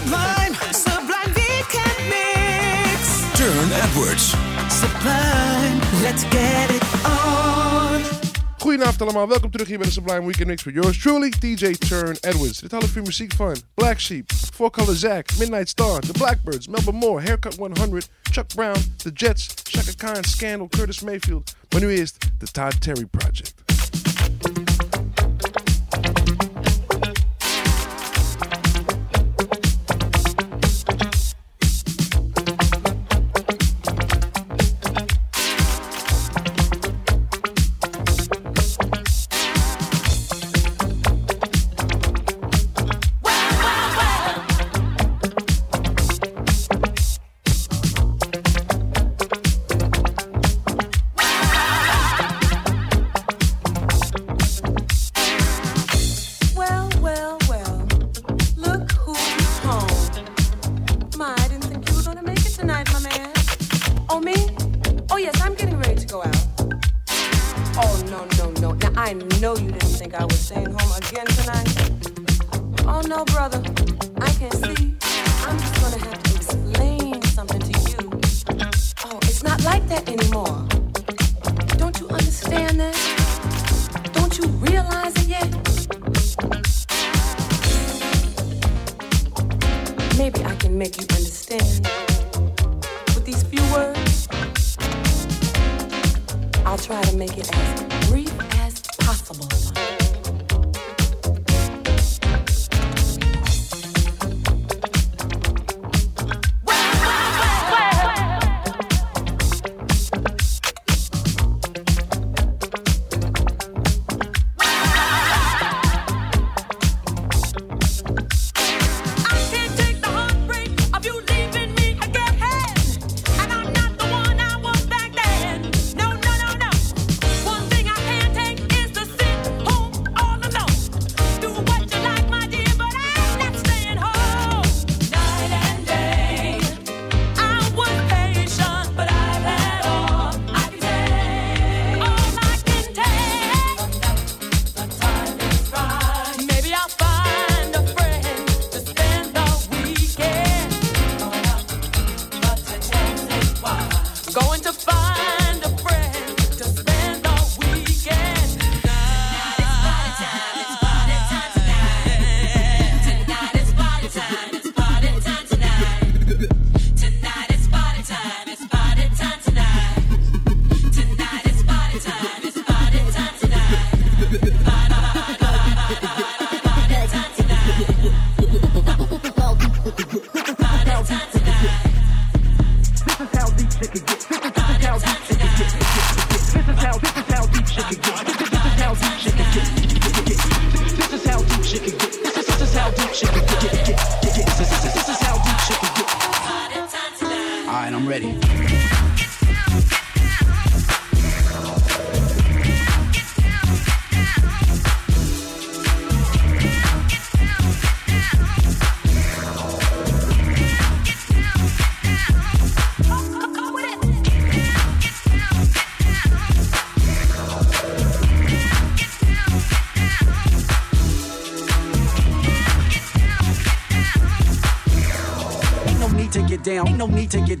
Sublime, sublime weekend mix. Turne Edwards. Sublime, let's get it on. Goedenavond allemaal, welkom terug hier bij de Sublime Weekend Mix with yours truly, DJ Turne Edwards. Dit half uur muziek van Black Sheep, Four Color Zack, Midnight Star, The Blackbirds, Melba Moore, Haircut 100, Chuck Brown, The Jets, Chaka Khan, Scandal, Curtis Mayfield. Maar nu eerst de Todd Terry Project.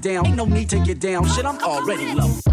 Down. Ain't no need to get down. Shit, I'm already low.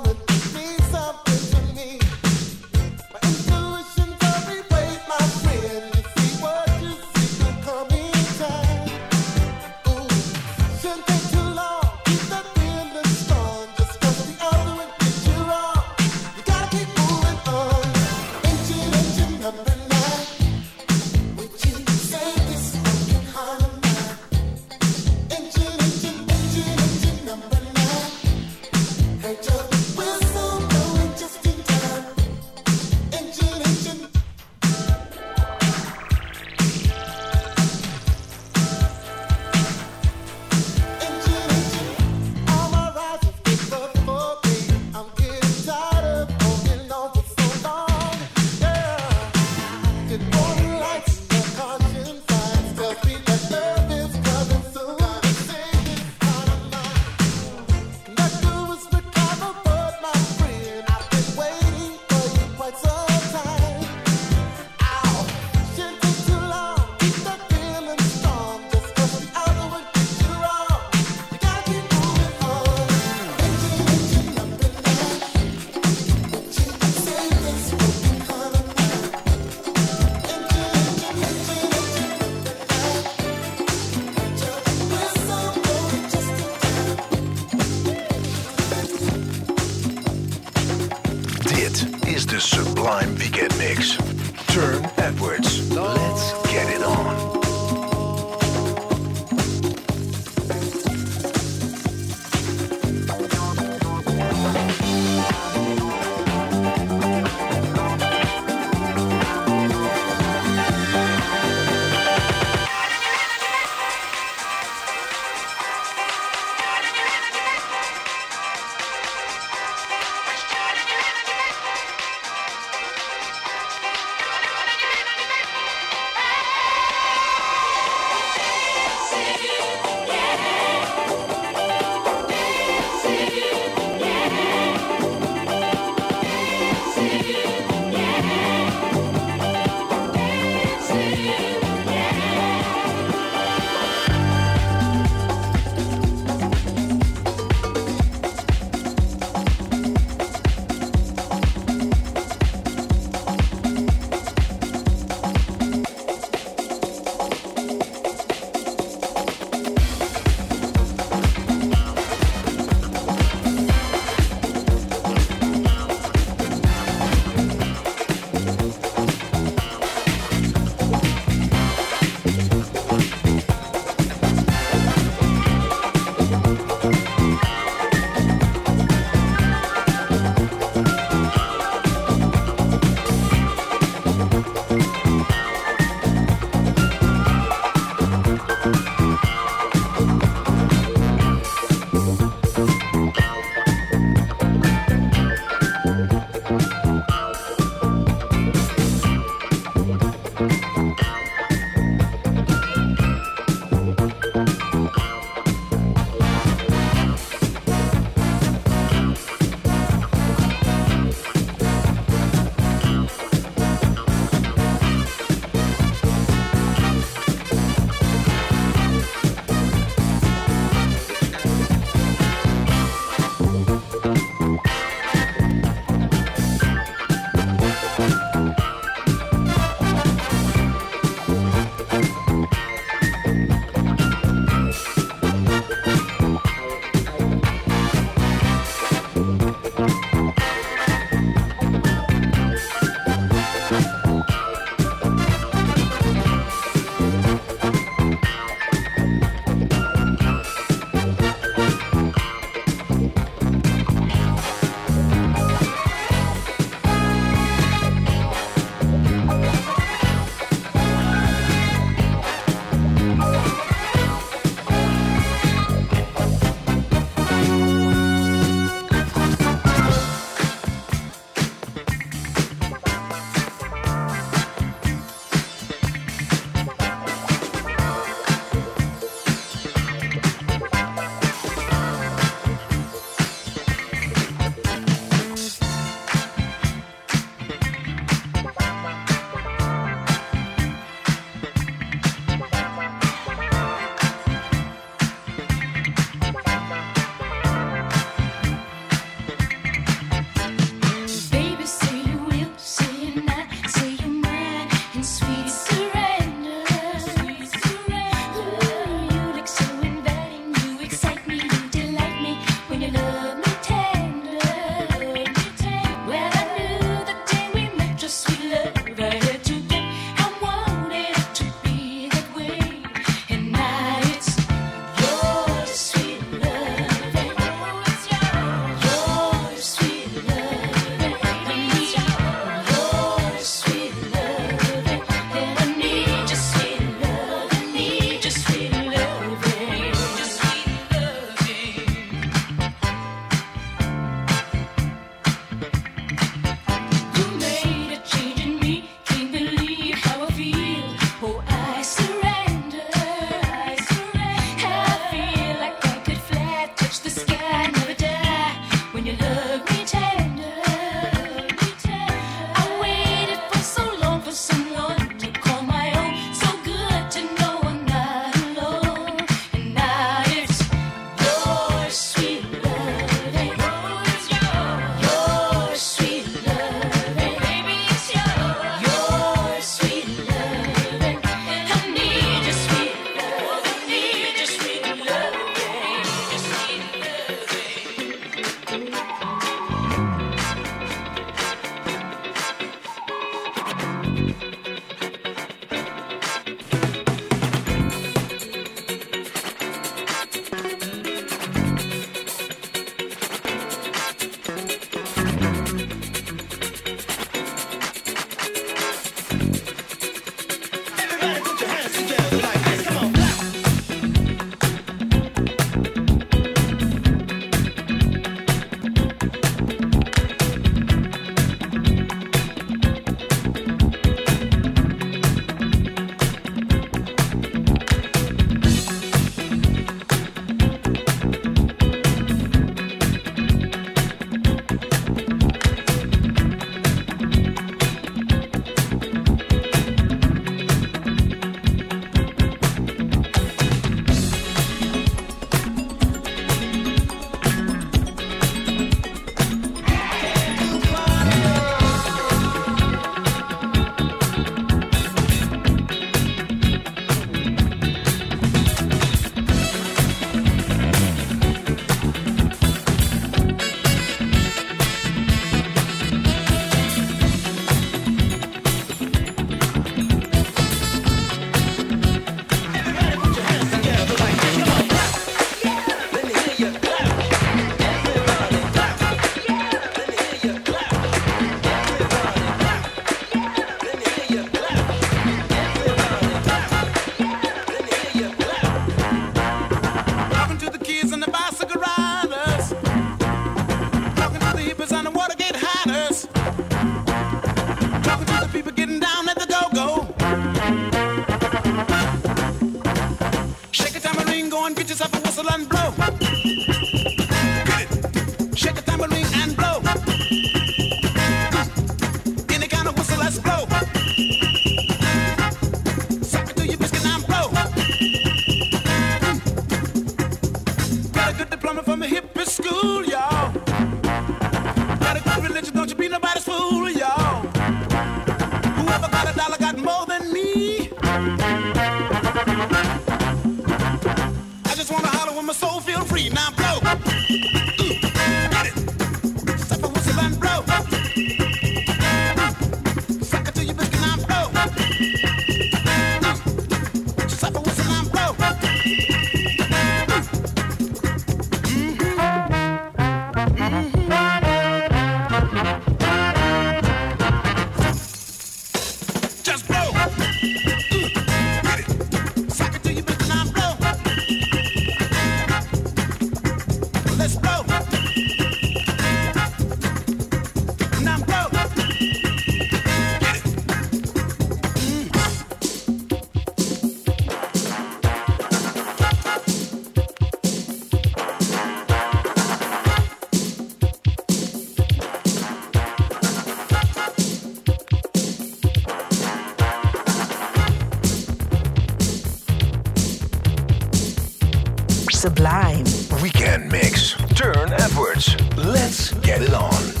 Sublime. Weekend Mix. Turne Edwards. Let's get it on.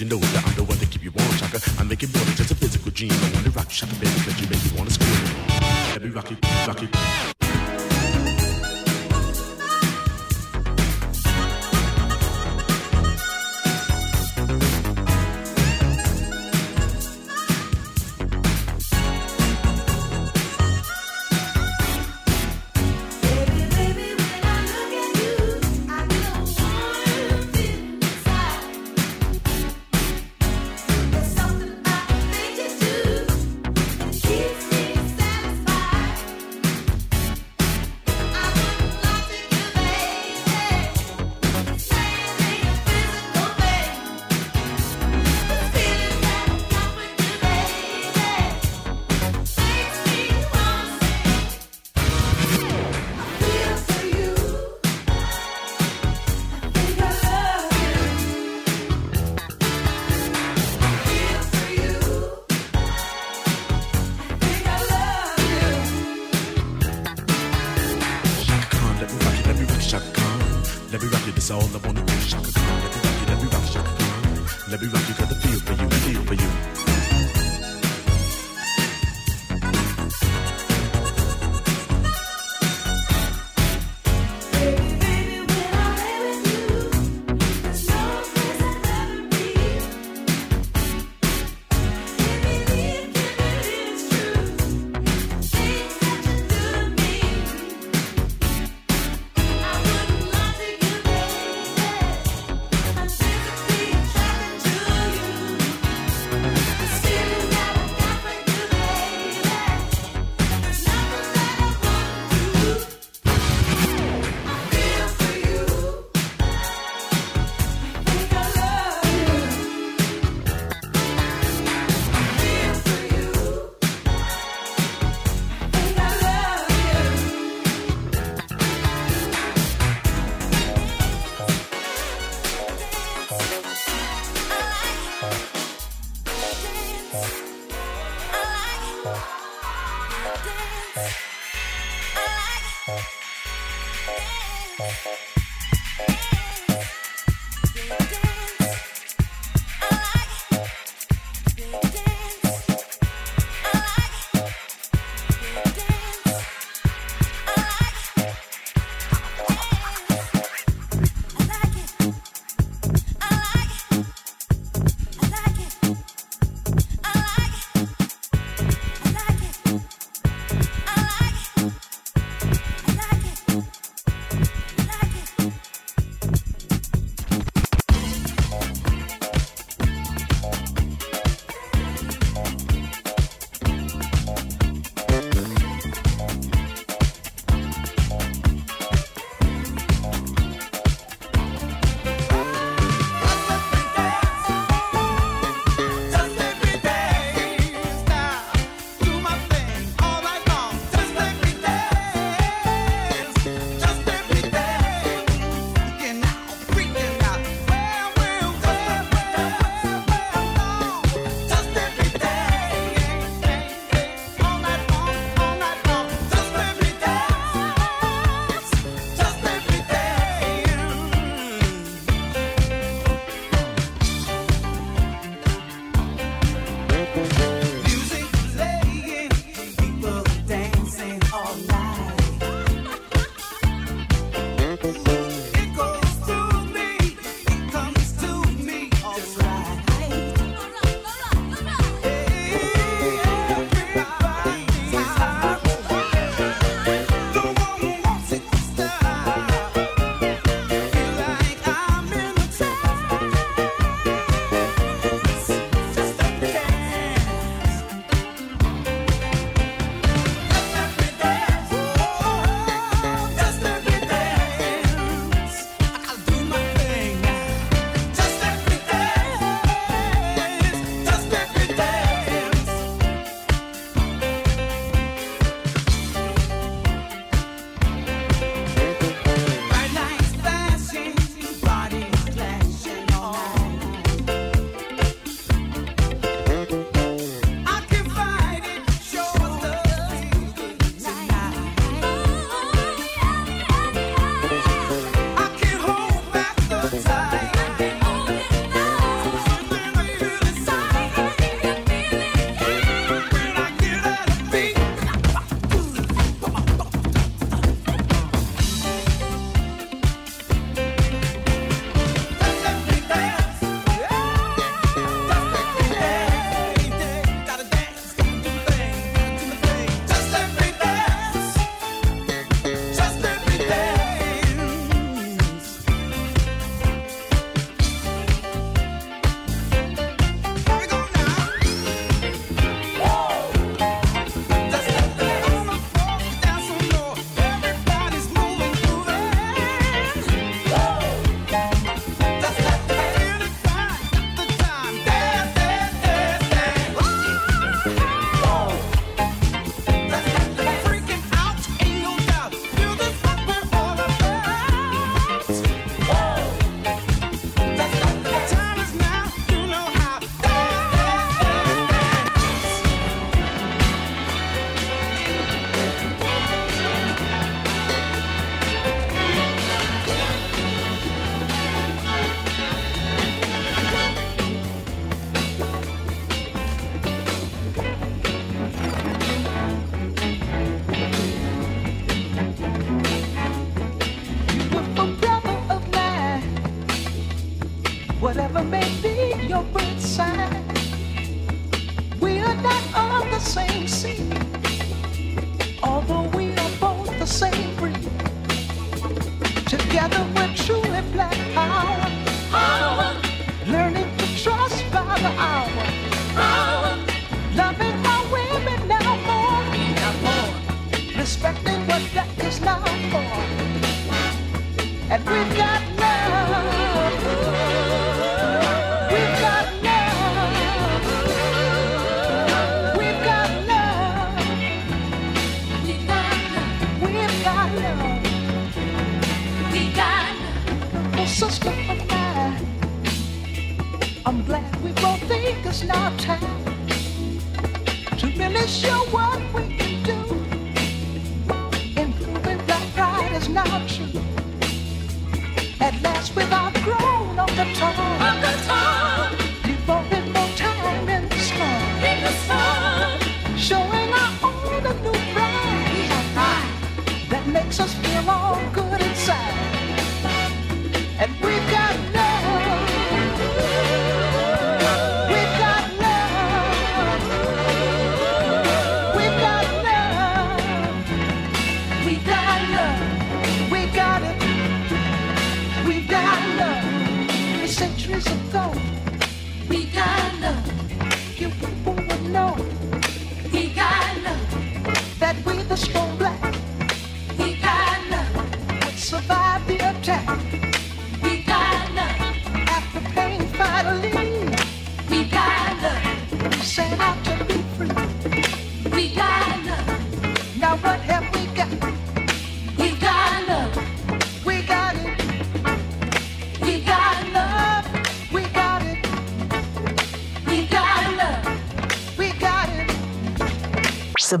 You know that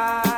In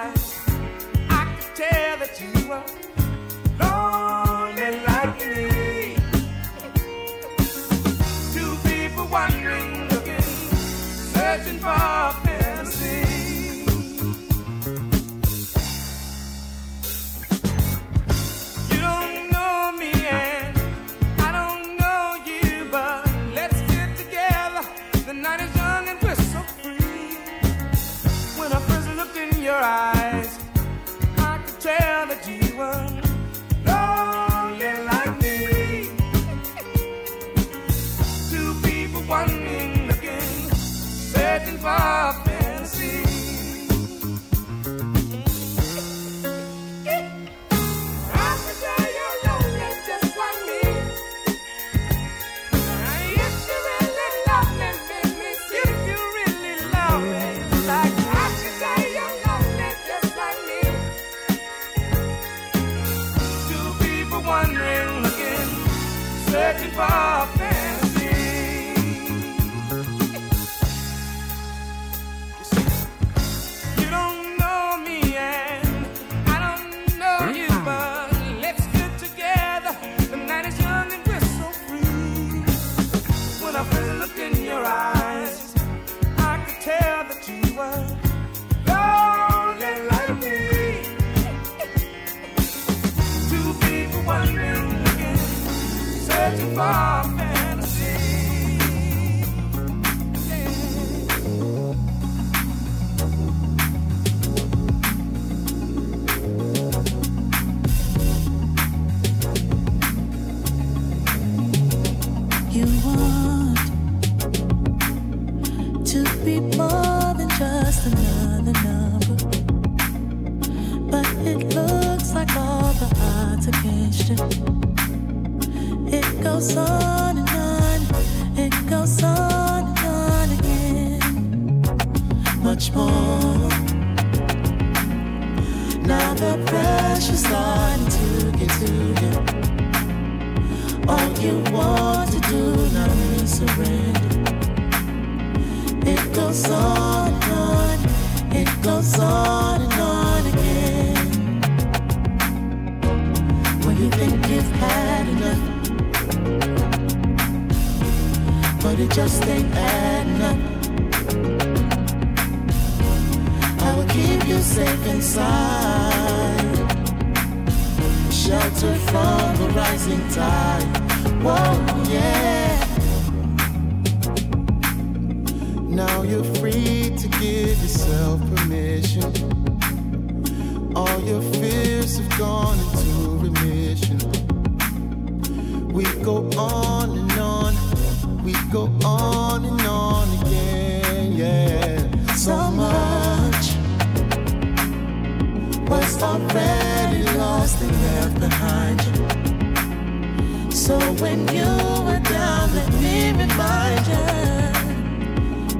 So when you were down, let me remind you.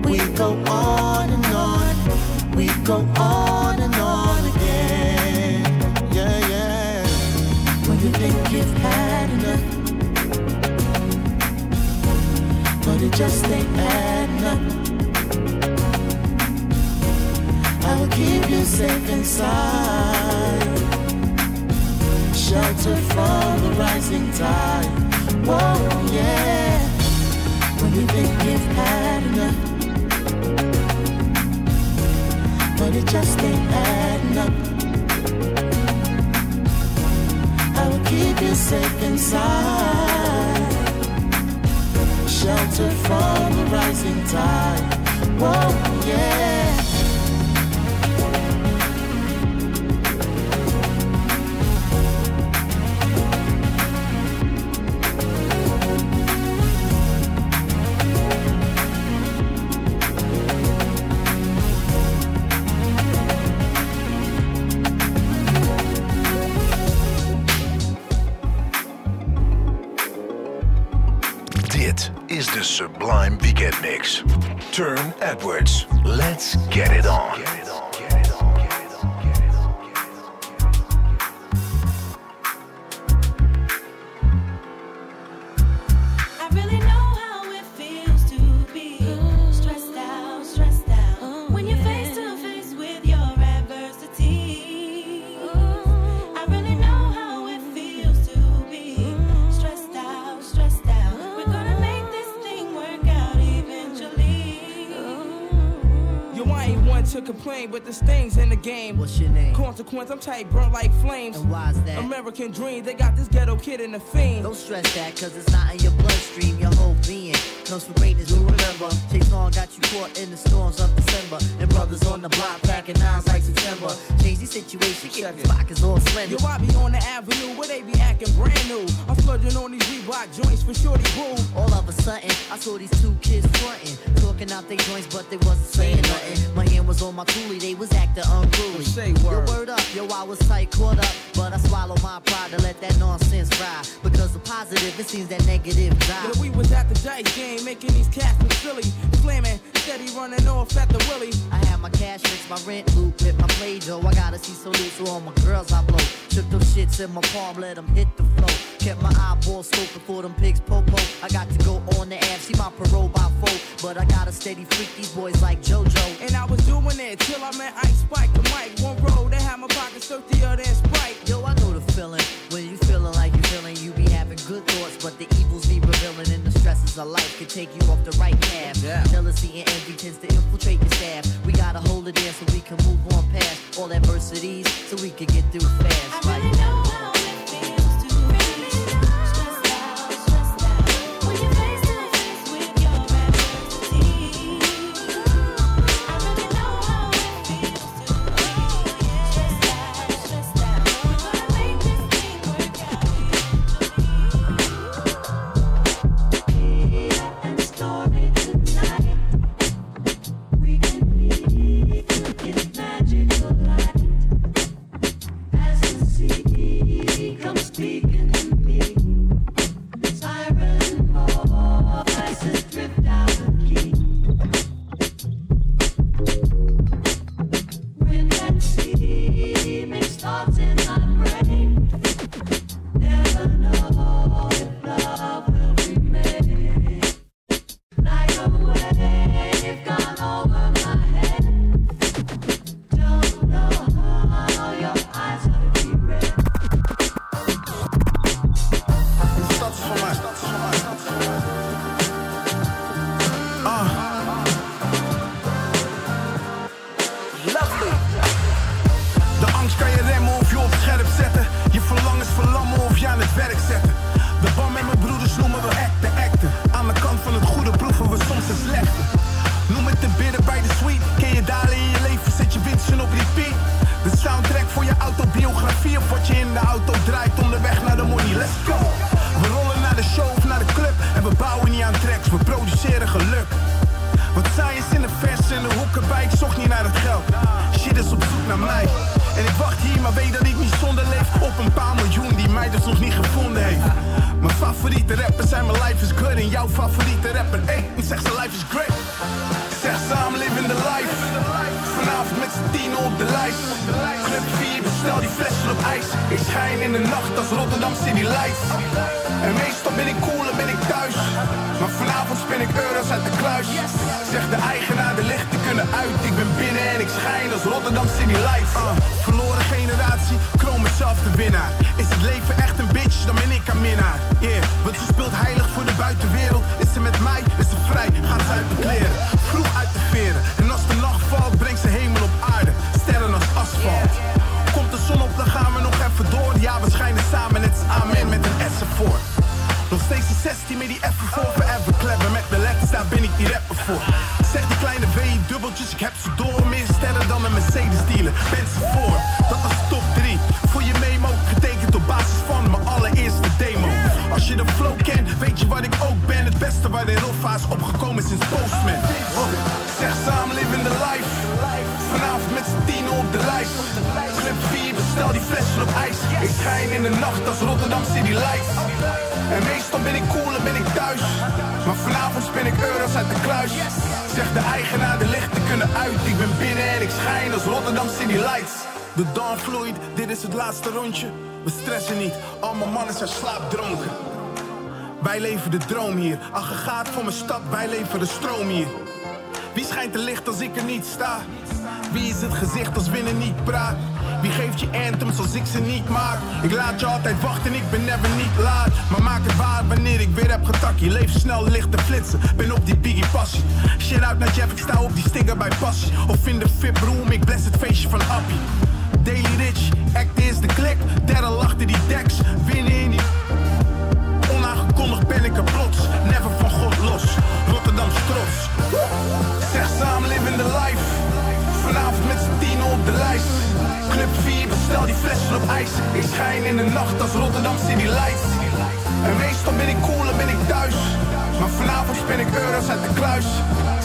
We go on and on, we go on and on again. Yeah, yeah. When you think you've had enough, but it just ain't adding up. I will keep you safe inside, shelter from the rising tide. Whoa, yeah. When you think you've had enough, but it just ain't adding up. I will keep you safe inside. Shelter from the rising tide. Whoa, yeah. Turne Edwards. Game. What's your name? Consequence, I'm tight, burnt like flames. And why's that? American dream, they got this ghetto kid in the fiend. Don't stress that, cause it's not in your bloodstream. Your whole being comes from greatness to remember. Chase on got you caught in the storms of December. And brothers on the block packing nines like September. Change the situation, get the pockets all slender. Yo, I be on the avenue I'm on these Reebok joints for shorty boo. All of a sudden, I saw these two kids frontin', talking out their joints, but they wasn't saying nothing. My hand was on my coolie, they was acting unruly. Say Yo, word. word up, yo, I was tight, caught up, but I swallowed my pride to let that nonsense ride. Because the positive, it seems that negative die. Yo, we was at the dice game, making these cats look silly. Flaming, steady running off at the willy. I had my cash mix, my rent loop, with my play dough. I gotta see so loose, so all my girls I blow. Took those shits in my palm, let them hit the flow. Kept my eyeballs scoping for them pigs popo. I got to go on the app, see my parole by four. But I got to steady freak these boys like JoJo. And I was doing it till I met Ice Spike the mic. One road, they had my pockets dirtier than Sprite. And of life can take you off the right path. Yeah. Jealousy and envy tends to infiltrate your staff. We gotta hold it in so we can move on past all adversities so we can get through fast. Stressen niet, al mijn mannen zijn slaapdronken. Wij leven de droom hier. Aggregaat voor mijn stad, wij leven de stroom hier. Wie schijnt te licht als ik er niet sta? Wie is het gezicht als winnen niet praat? Wie geeft je anthems als ik ze niet maak? Ik laat je altijd wachten, ik ben never niet laat. Maar maak het waar wanneer ik weer heb getakkie. Leef snel, licht te flitsen, ben op die biggie passie. Shit uit naar Jeff, ik sta op die stinger bij passie. Of in de VIP room, ik bless het feestje van Appie. Daily Rich, act is de klik. Derde lachte die decks, winnen in die... Onaangekondigd ben ik er plots, never van God los. Rotterdam's trots. Zeg samen living the life. Vanavond met z'n tien op de lijst. Club 4, bestel die flessen op ijs. Ik schijn in de nacht als Rotterdam City Lights. En meestal ben ik cool en ben ik thuis. Maar vanavond spin ik euro's uit de kluis.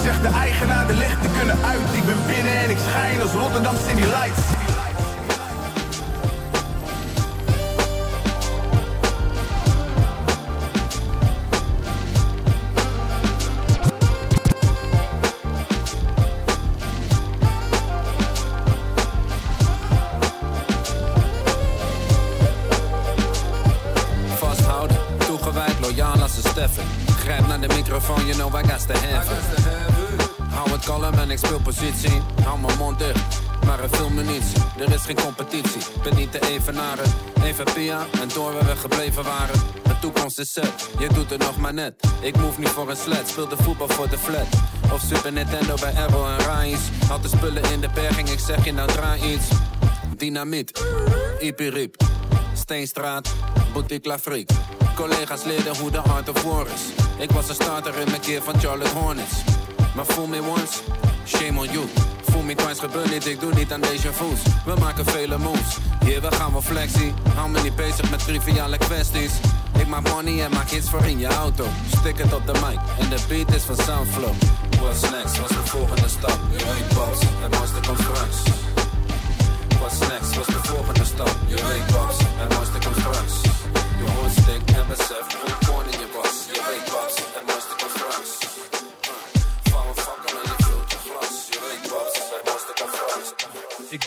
Zeg de eigenaar, de lichten kunnen uit. Ik ben binnen en ik schijn als Rotterdam City Lights. Even Pia en door waar we gebleven waren. De toekomst is set, je doet het nog maar net. Ik move niet voor een sled, speel de voetbal voor de flat. Of Super Nintendo bij Errol en Rais. Had de spullen in de berging, ik zeg je nou draai iets. Dynamiet, Ipirip, Steenstraat, Boutique Lafrique. Collega's leerden hoe de art of war is. Ik was een starter in mijn keer van Charlotte Hornets. Maar fool me once, shame on you. Me twice gebeurt niet, ik doe niet aan deze voes. We maken vele moves, hier we gaan we flexie. Hou me niet bezig met triviale kwesties. Ik maak money en maak hits voor in je auto. Stik het op de mic en de beat is van Soundflow. What's next, wat is de volgende stap? Je weet Bobs, het mooiste komt straks. What's next, wat is de volgende stap? Je weet Bobs, het mooiste komt straks. Je hoort stik en besef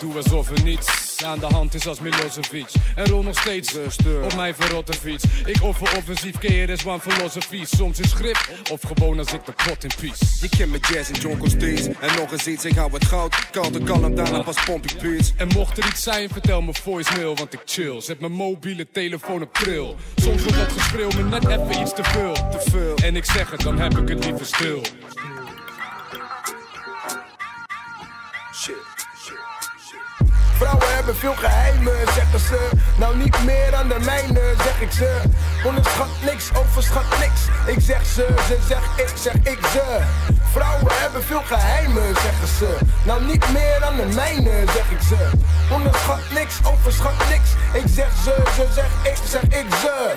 doe alsof er niets aan de hand is als Milosevic. En rol nog steeds rustig op mijn verrotte fiets. Ik offer offensief, KRS One filosofie. Soms in schrift of gewoon als ik de plot in peace. Je kent mijn jazz en jonko steeds. En nog eens iets, ik hou het goud. Koud en kalm, daarna pas pomp ik. En mocht er iets zijn, vertel me voicemail, want ik chill. Zet mijn mobiele telefoon op trill. Soms wordt dat geschreeuw me net even iets te veel. Te veel. En ik zeg het, dan heb ik het liever stil. Vrouwen hebben veel geheimen, zeggen ze. Nou niet meer dan de mijne, zeg ik ze. Onderschat niks, overschat niks. Ik zeg ze, ze zeg ik, zeg ik ze. Vrouwen hebben veel geheimen, zeggen ze. Nou niet meer dan de mijne, zeg ik ze. Onderschat niks, overschat niks. Ik zeg ze, ze zeg ik, zeg ik ze.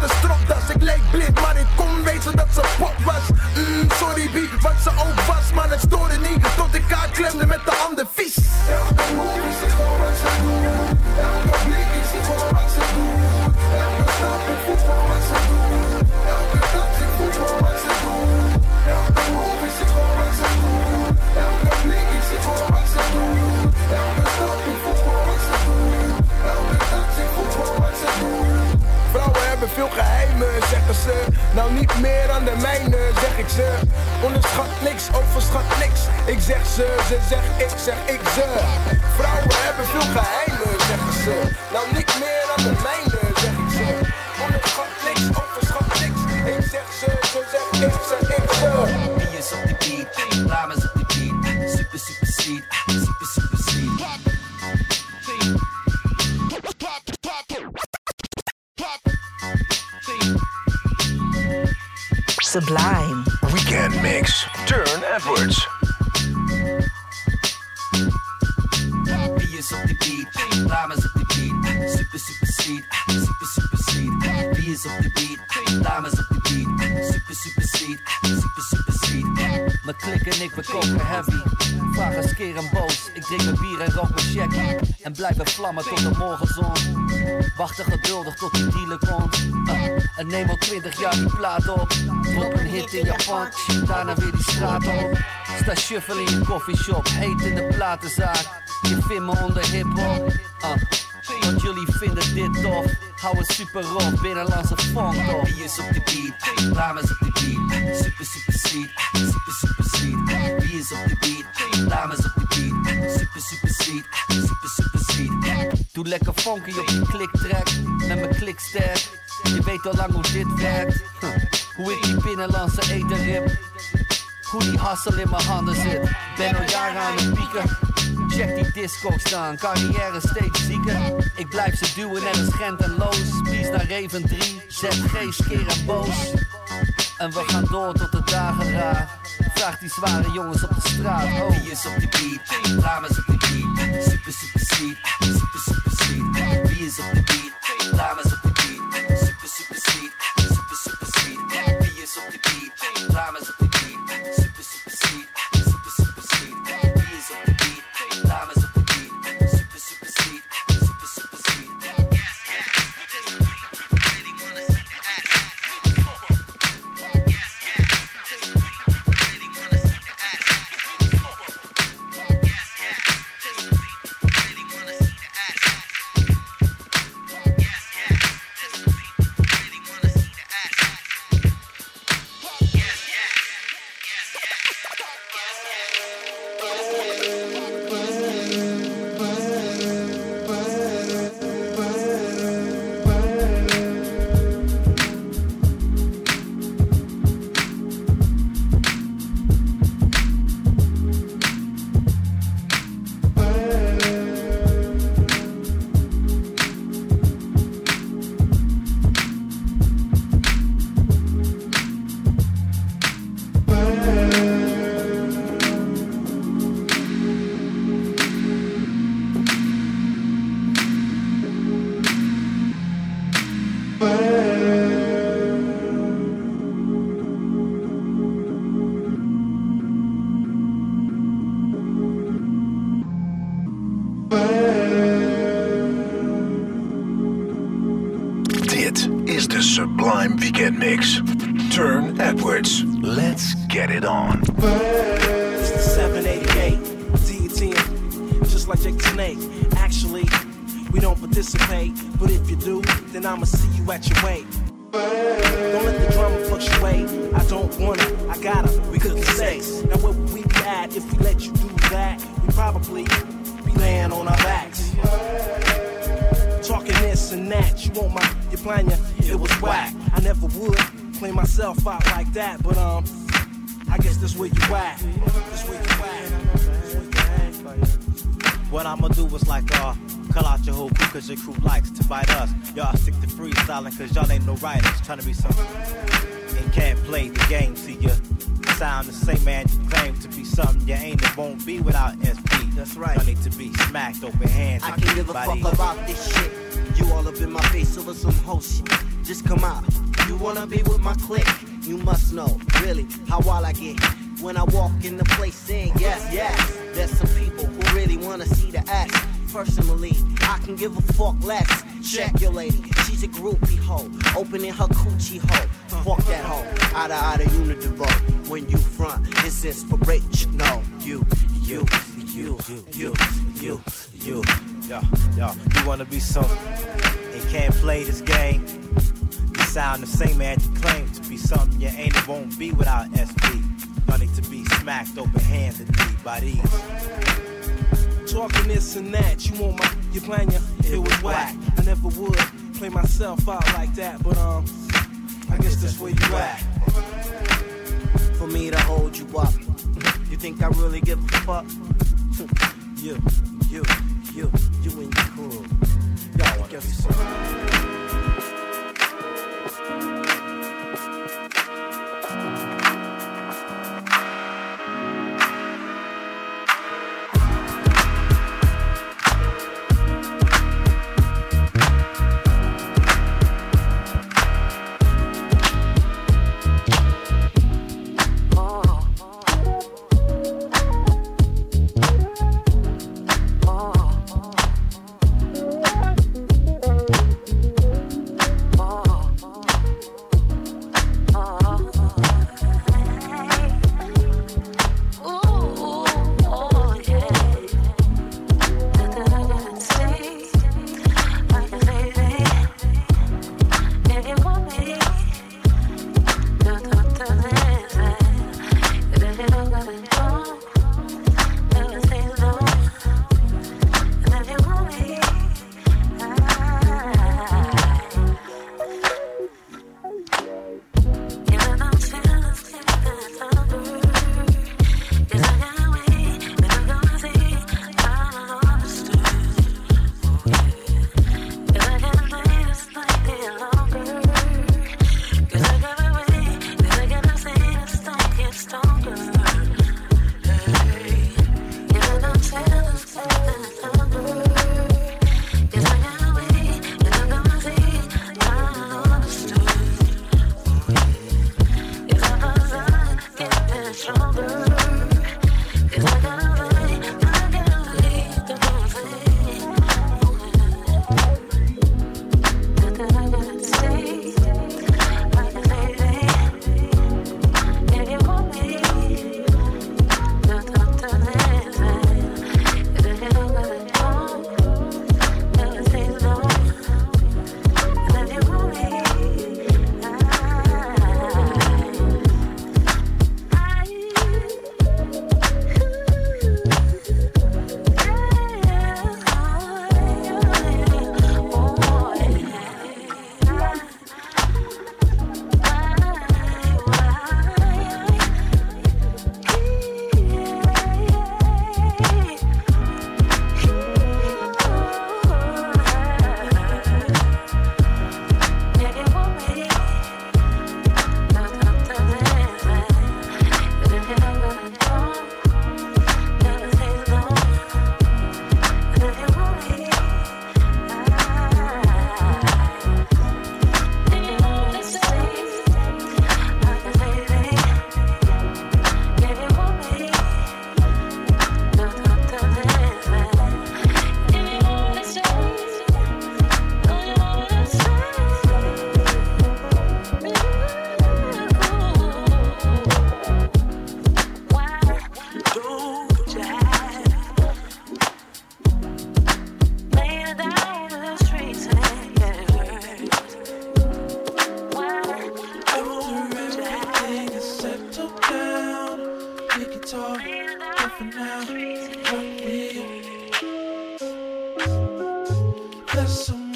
met stropdas, ik leek blind, maar ze, ze zegt ik, zeg ik ze. vlammen tot de morgenzon. Wachten geduldig tot de dealer komt. Uh, en neem al twintig jaar die plaat op. Drop een hit in Japan, daarna weer die straat op. Sta shuffle in je coffeeshop, heet in de platenzaak. Je vindt me onder hiphop. Eh, want jullie vinden dit tof Hou het super rond, binnenlandse funk toch Wie is op de beat? Dames op de beat Super super sweet, super super sweet Wie is op de beat? Dames op de beat lekker funky op die kliktrack met mijn klikstack Je weet al lang hoe dit werkt. Hoe ik die binnenlandse eten rip. Hoe die hassel in mijn handen zit. Ben al jaren aan het pieken. Check die disco staan, carrière steeds zieker. Ik blijf ze duwen net als en Loos. Pies naar Raven 3, ZG, skeer en boos. En we gaan door tot de dagen raar. Vraag die zware jongens op de straat. Oh. Wie is op de beat? Dames op de beat. Super, super sweet. Super, super is of the beat.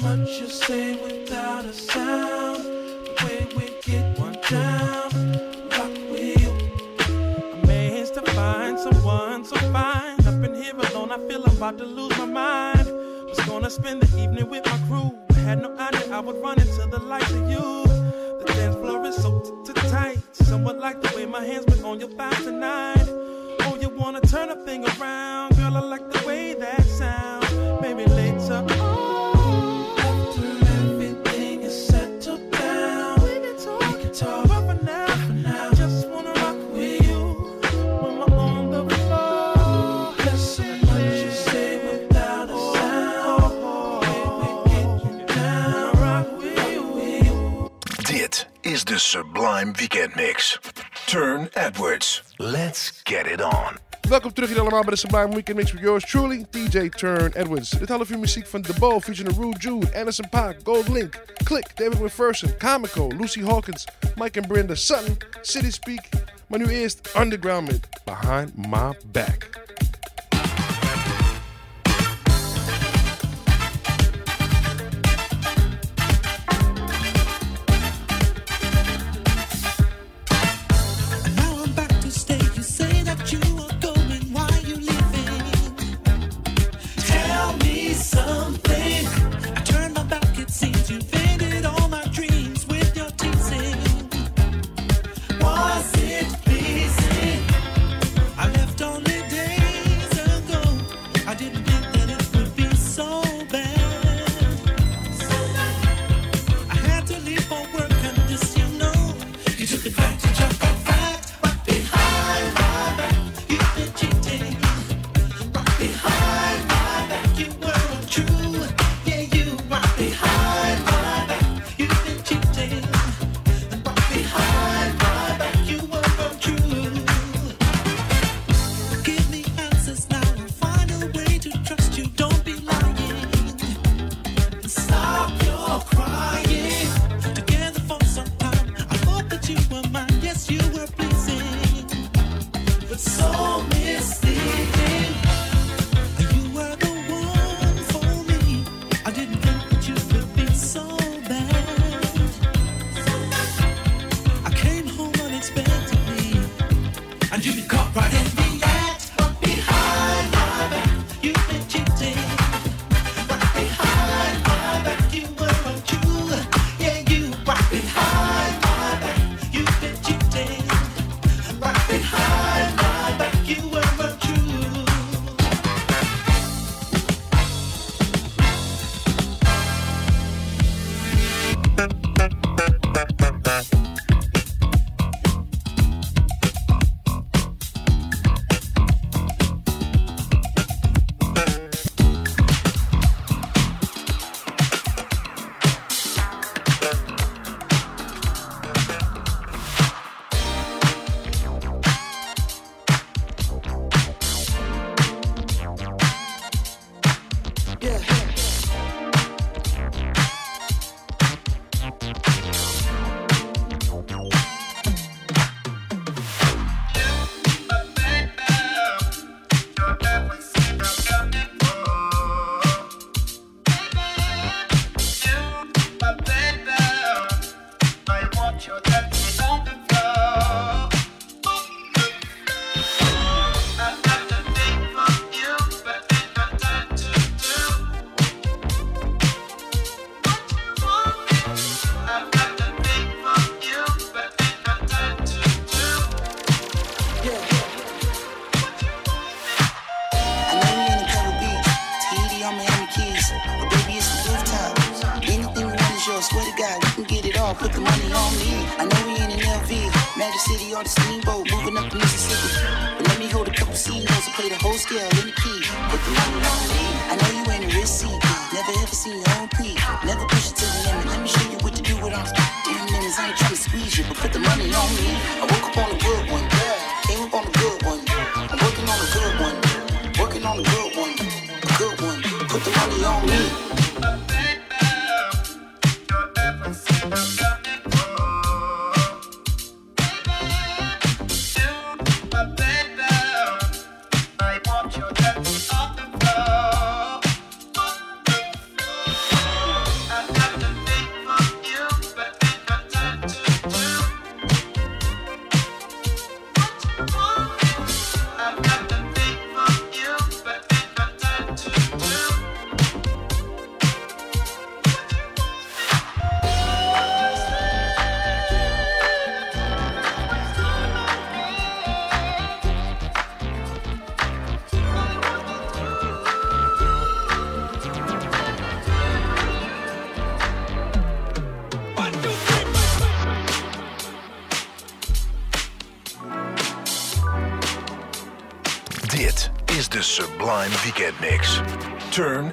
much you say without a sound. The way we get one down, rock with you. Amazed to find someone so fine. Up in here alone, I feel I'm about to lose my mind. Was gonna spend the evening with my crew. I had no idea I would run into the likes of you. The dance floor is so t- t- tight. Somewhat like the way my hands been on your thighs tonight. Oh, you wanna turn a thing around? the Sublime Weekend Mix. Turne Edwards. Let's get it on. Welkom terug hier allemaal bij de Sublime Weekend Mix with yours truly, DJ Turne Edwards. Dit half uur muziek van The Bow featuring Rude Jude, Anderson .Paak, Gold Link, Click, David McPherson, Comico, Lucy Hawkins, Mike and Brenda Sutton, City Speak. Maar nu eerst Underground met Behind My Back.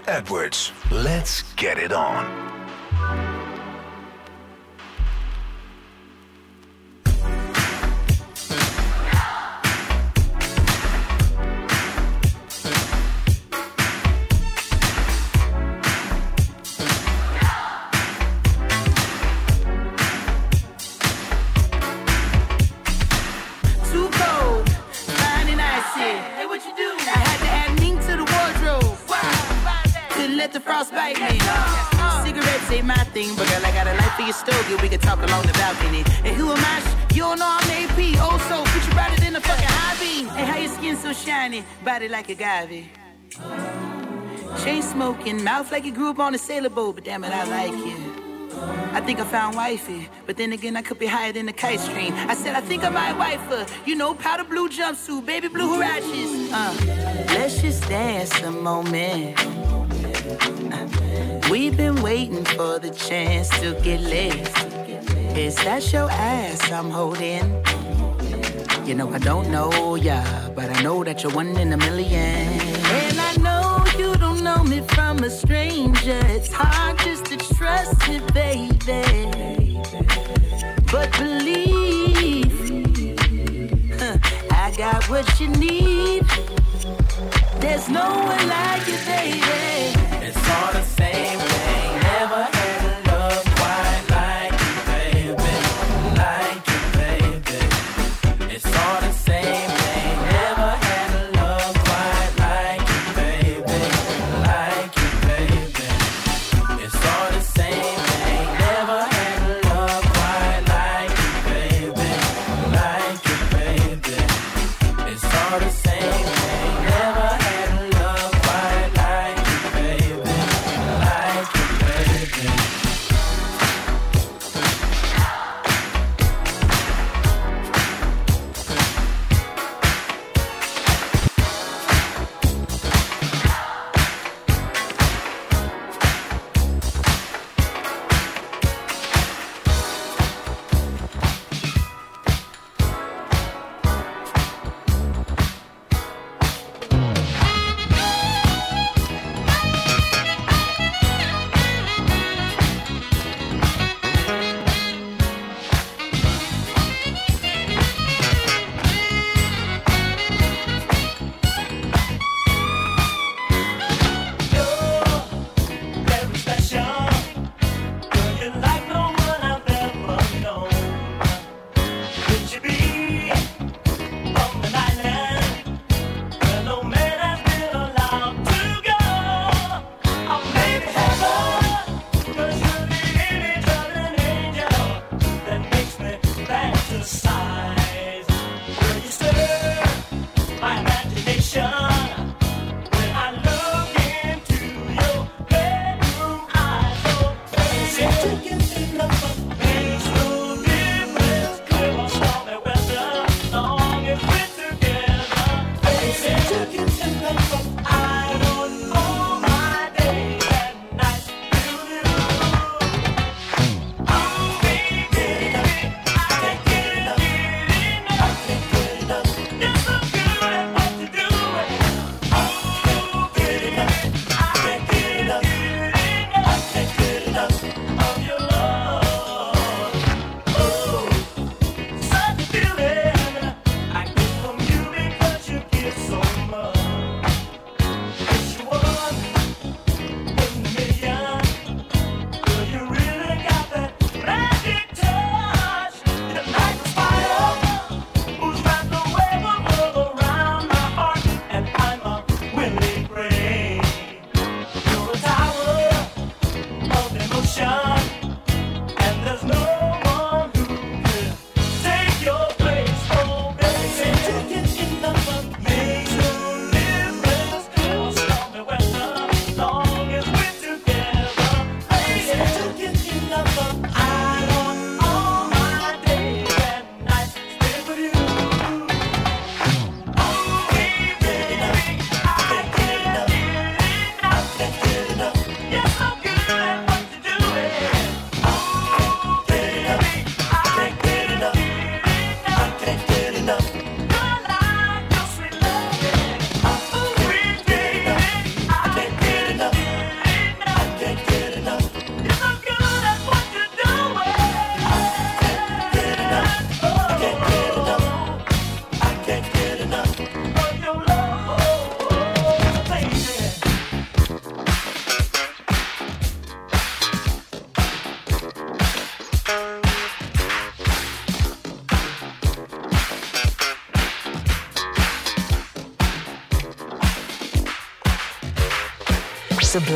Edwards. Let's get it on. Like a agave. Chain smoking, mouth like you grew up on a sailor boat, but damn it, I like you. I think I found wifey, but then again, I could be higher than the kite stream. I said, I think I might wife her. You know, powder blue jumpsuit, baby blue huaraches. Uh, let's just dance a moment. Uh, we've been waiting for the chance to get lit. Is that your ass I'm holding? You know, I don't know ya, but I know that you're one in a million. And I know you don't know me from a stranger. It's hard just to trust me, baby. But believe, huh, I got what you need. There's no one like you, baby. It's all the same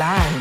ล้าน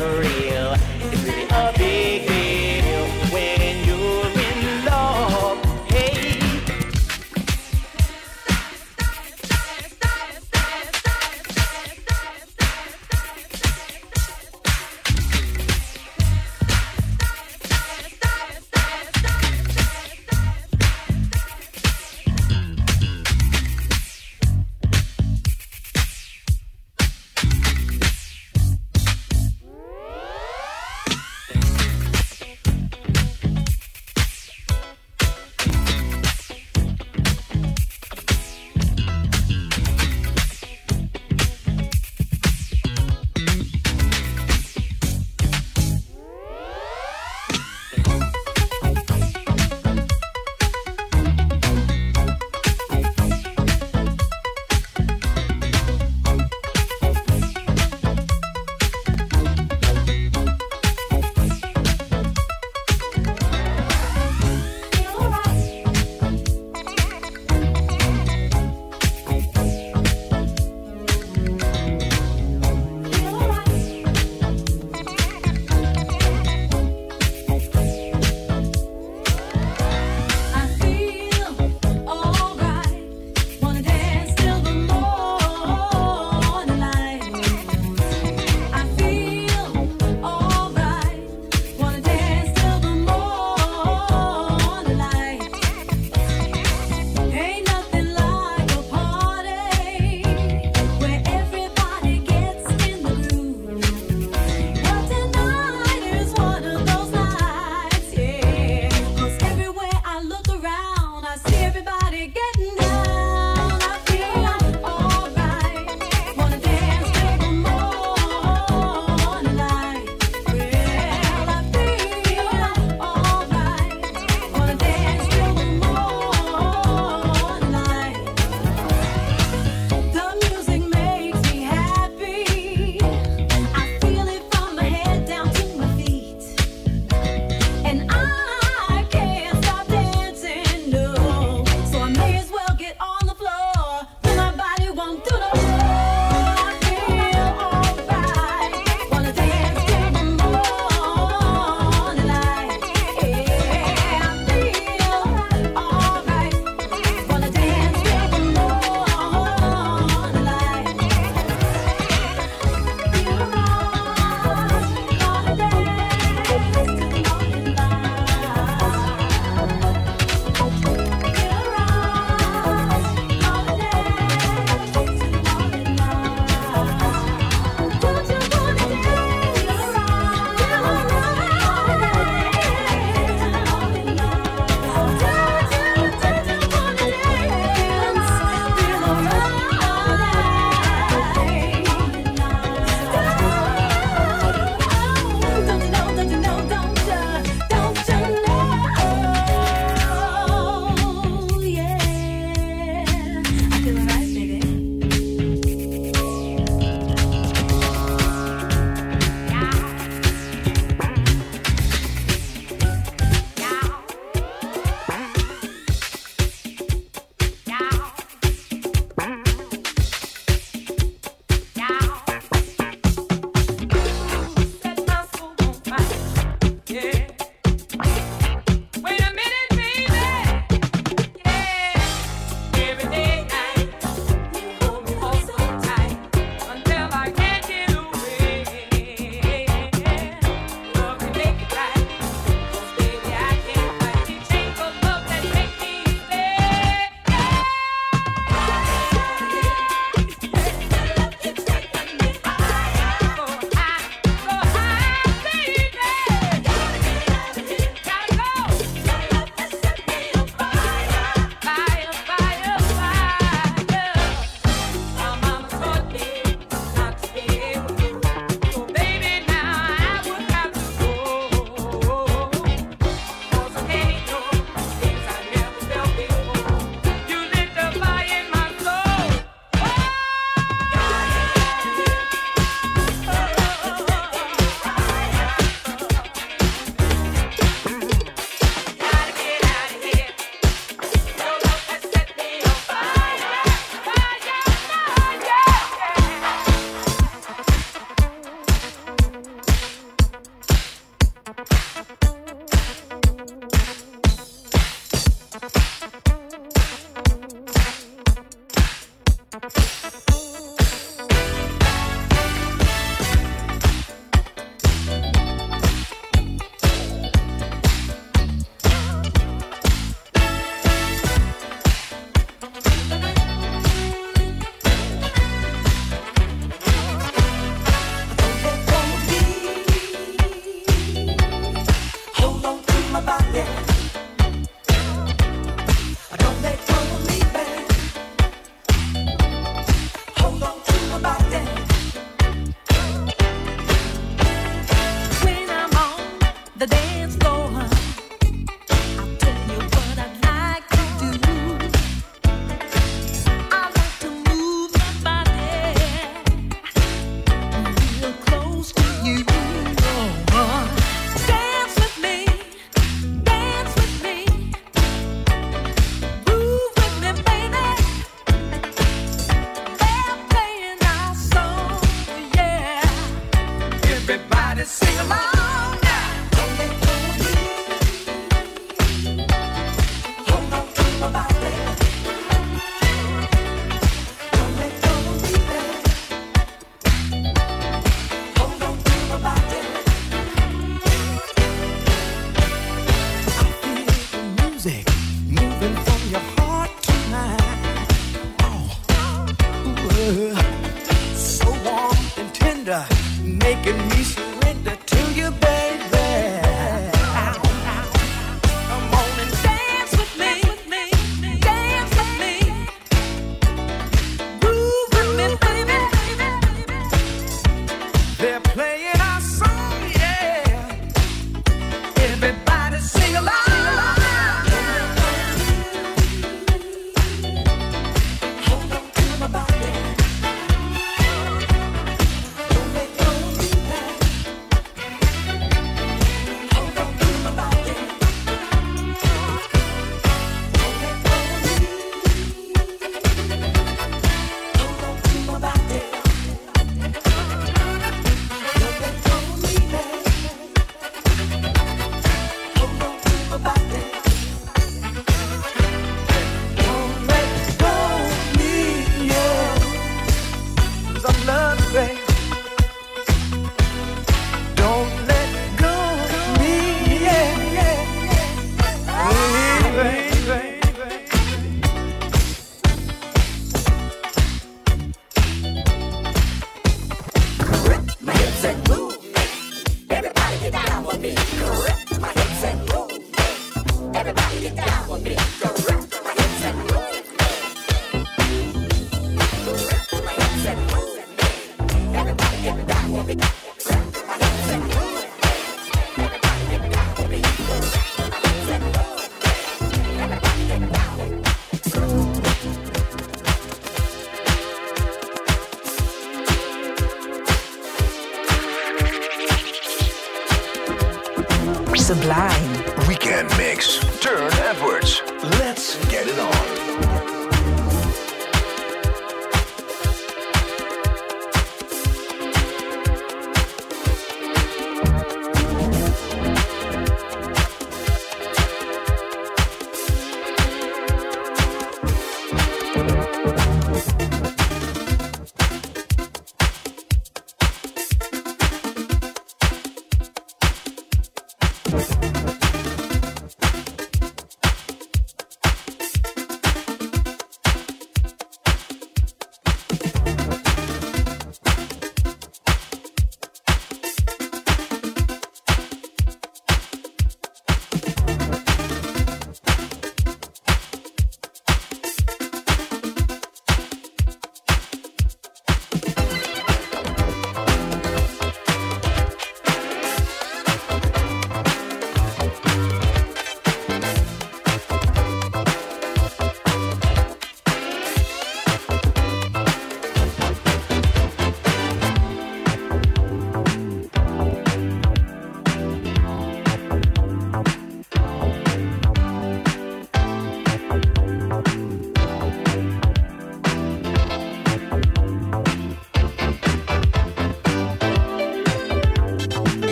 make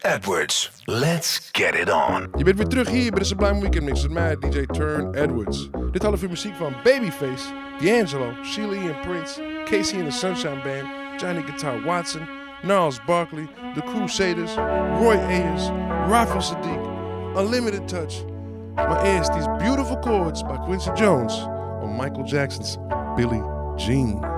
Edwards. Let's get it on. Je bent weer terug hier bij de Sublime Weekend Mix met mij, DJ Turne Edwards. Dit half uur muziek van Babyface, D'Angelo, Sheila and Prince, KC and the Sunshine Band, Johnny Guitar Watson, Gnarls Barkley, The Crusaders, Roy Ayers, Rafa Saadiq, Unlimited Touch. my ass, these beautiful chords by Quincy Jones on Michael Jackson's Billie Jean.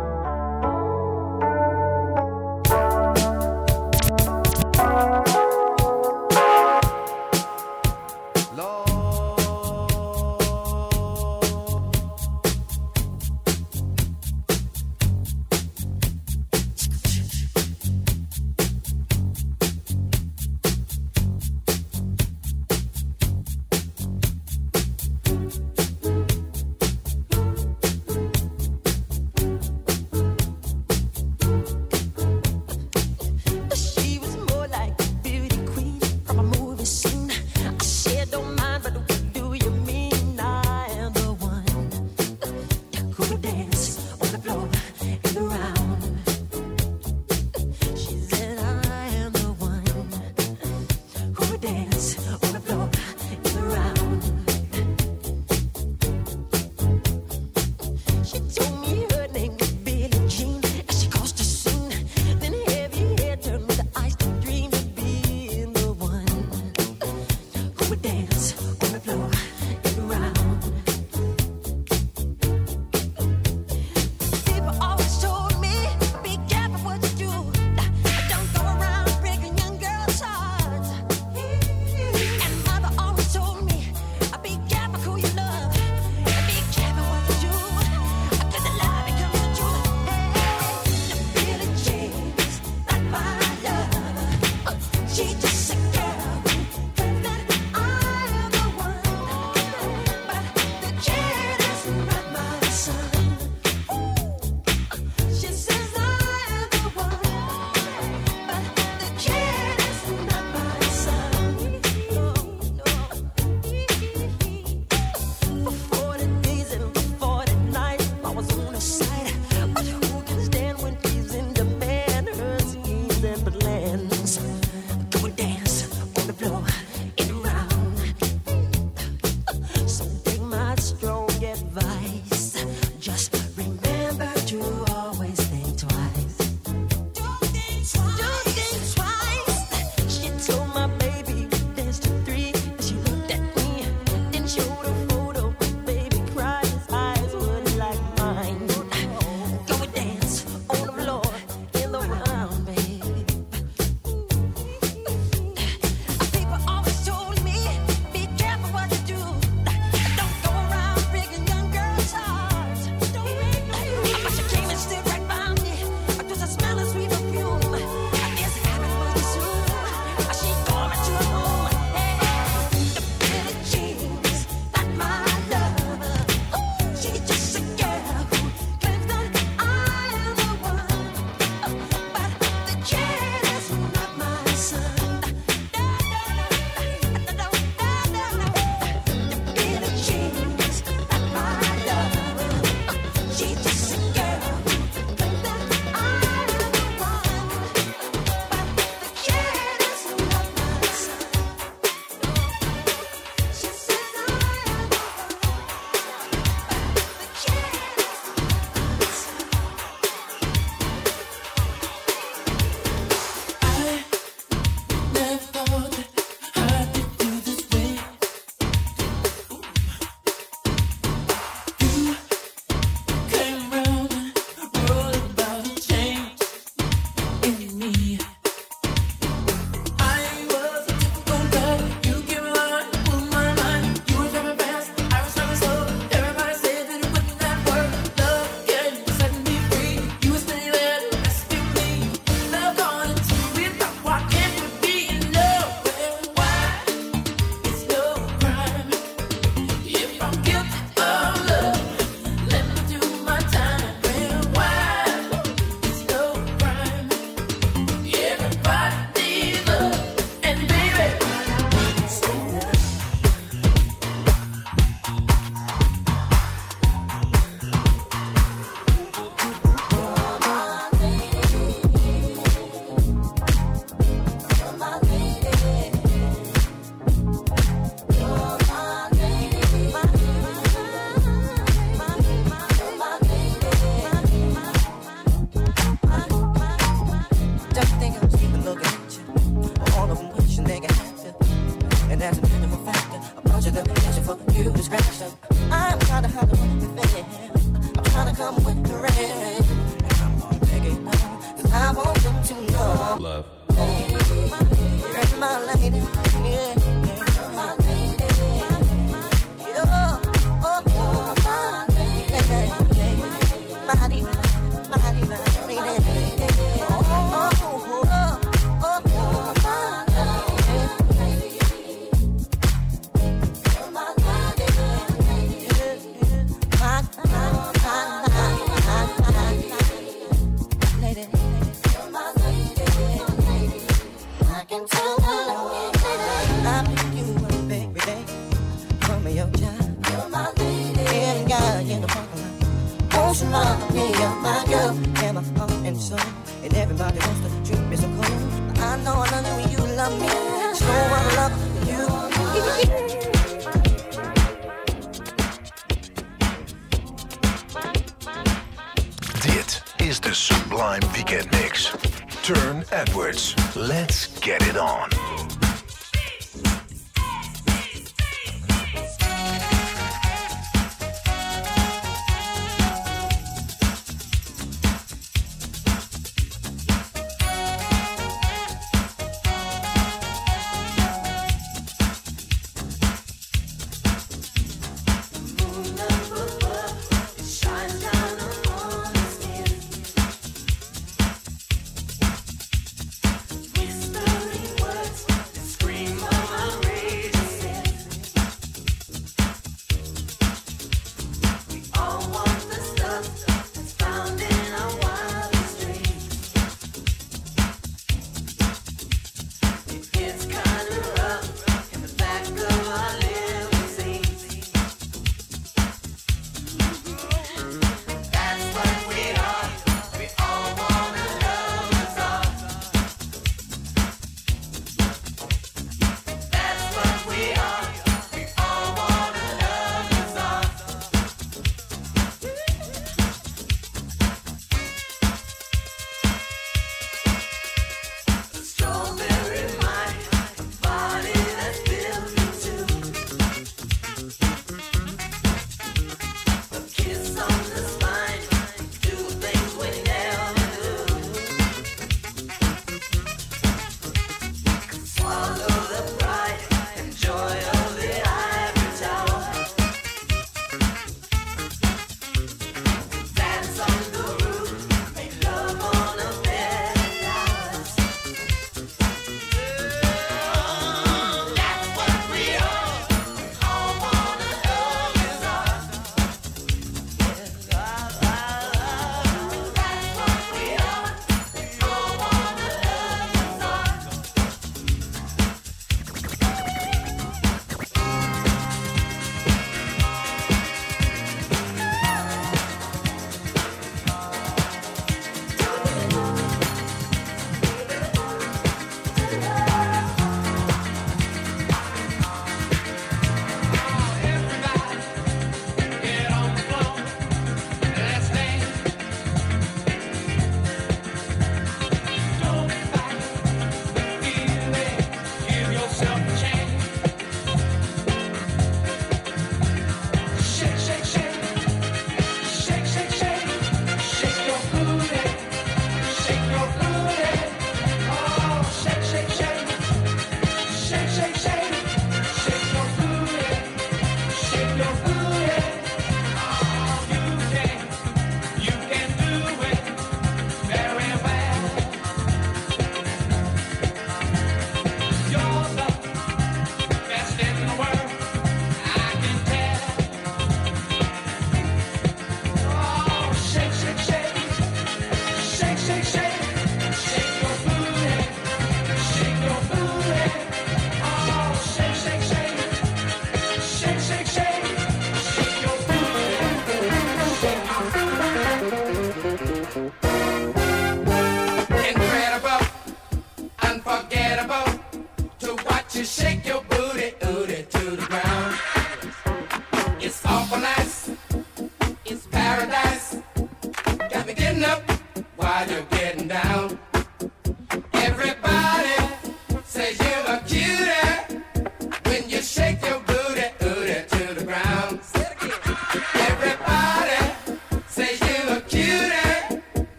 hands.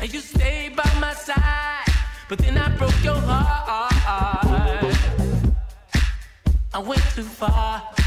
and you stayed by my side. But then I broke your heart. I went too far.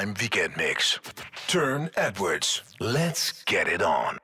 Sublime Weekend Mix. Turne Edwards. Let's get it on.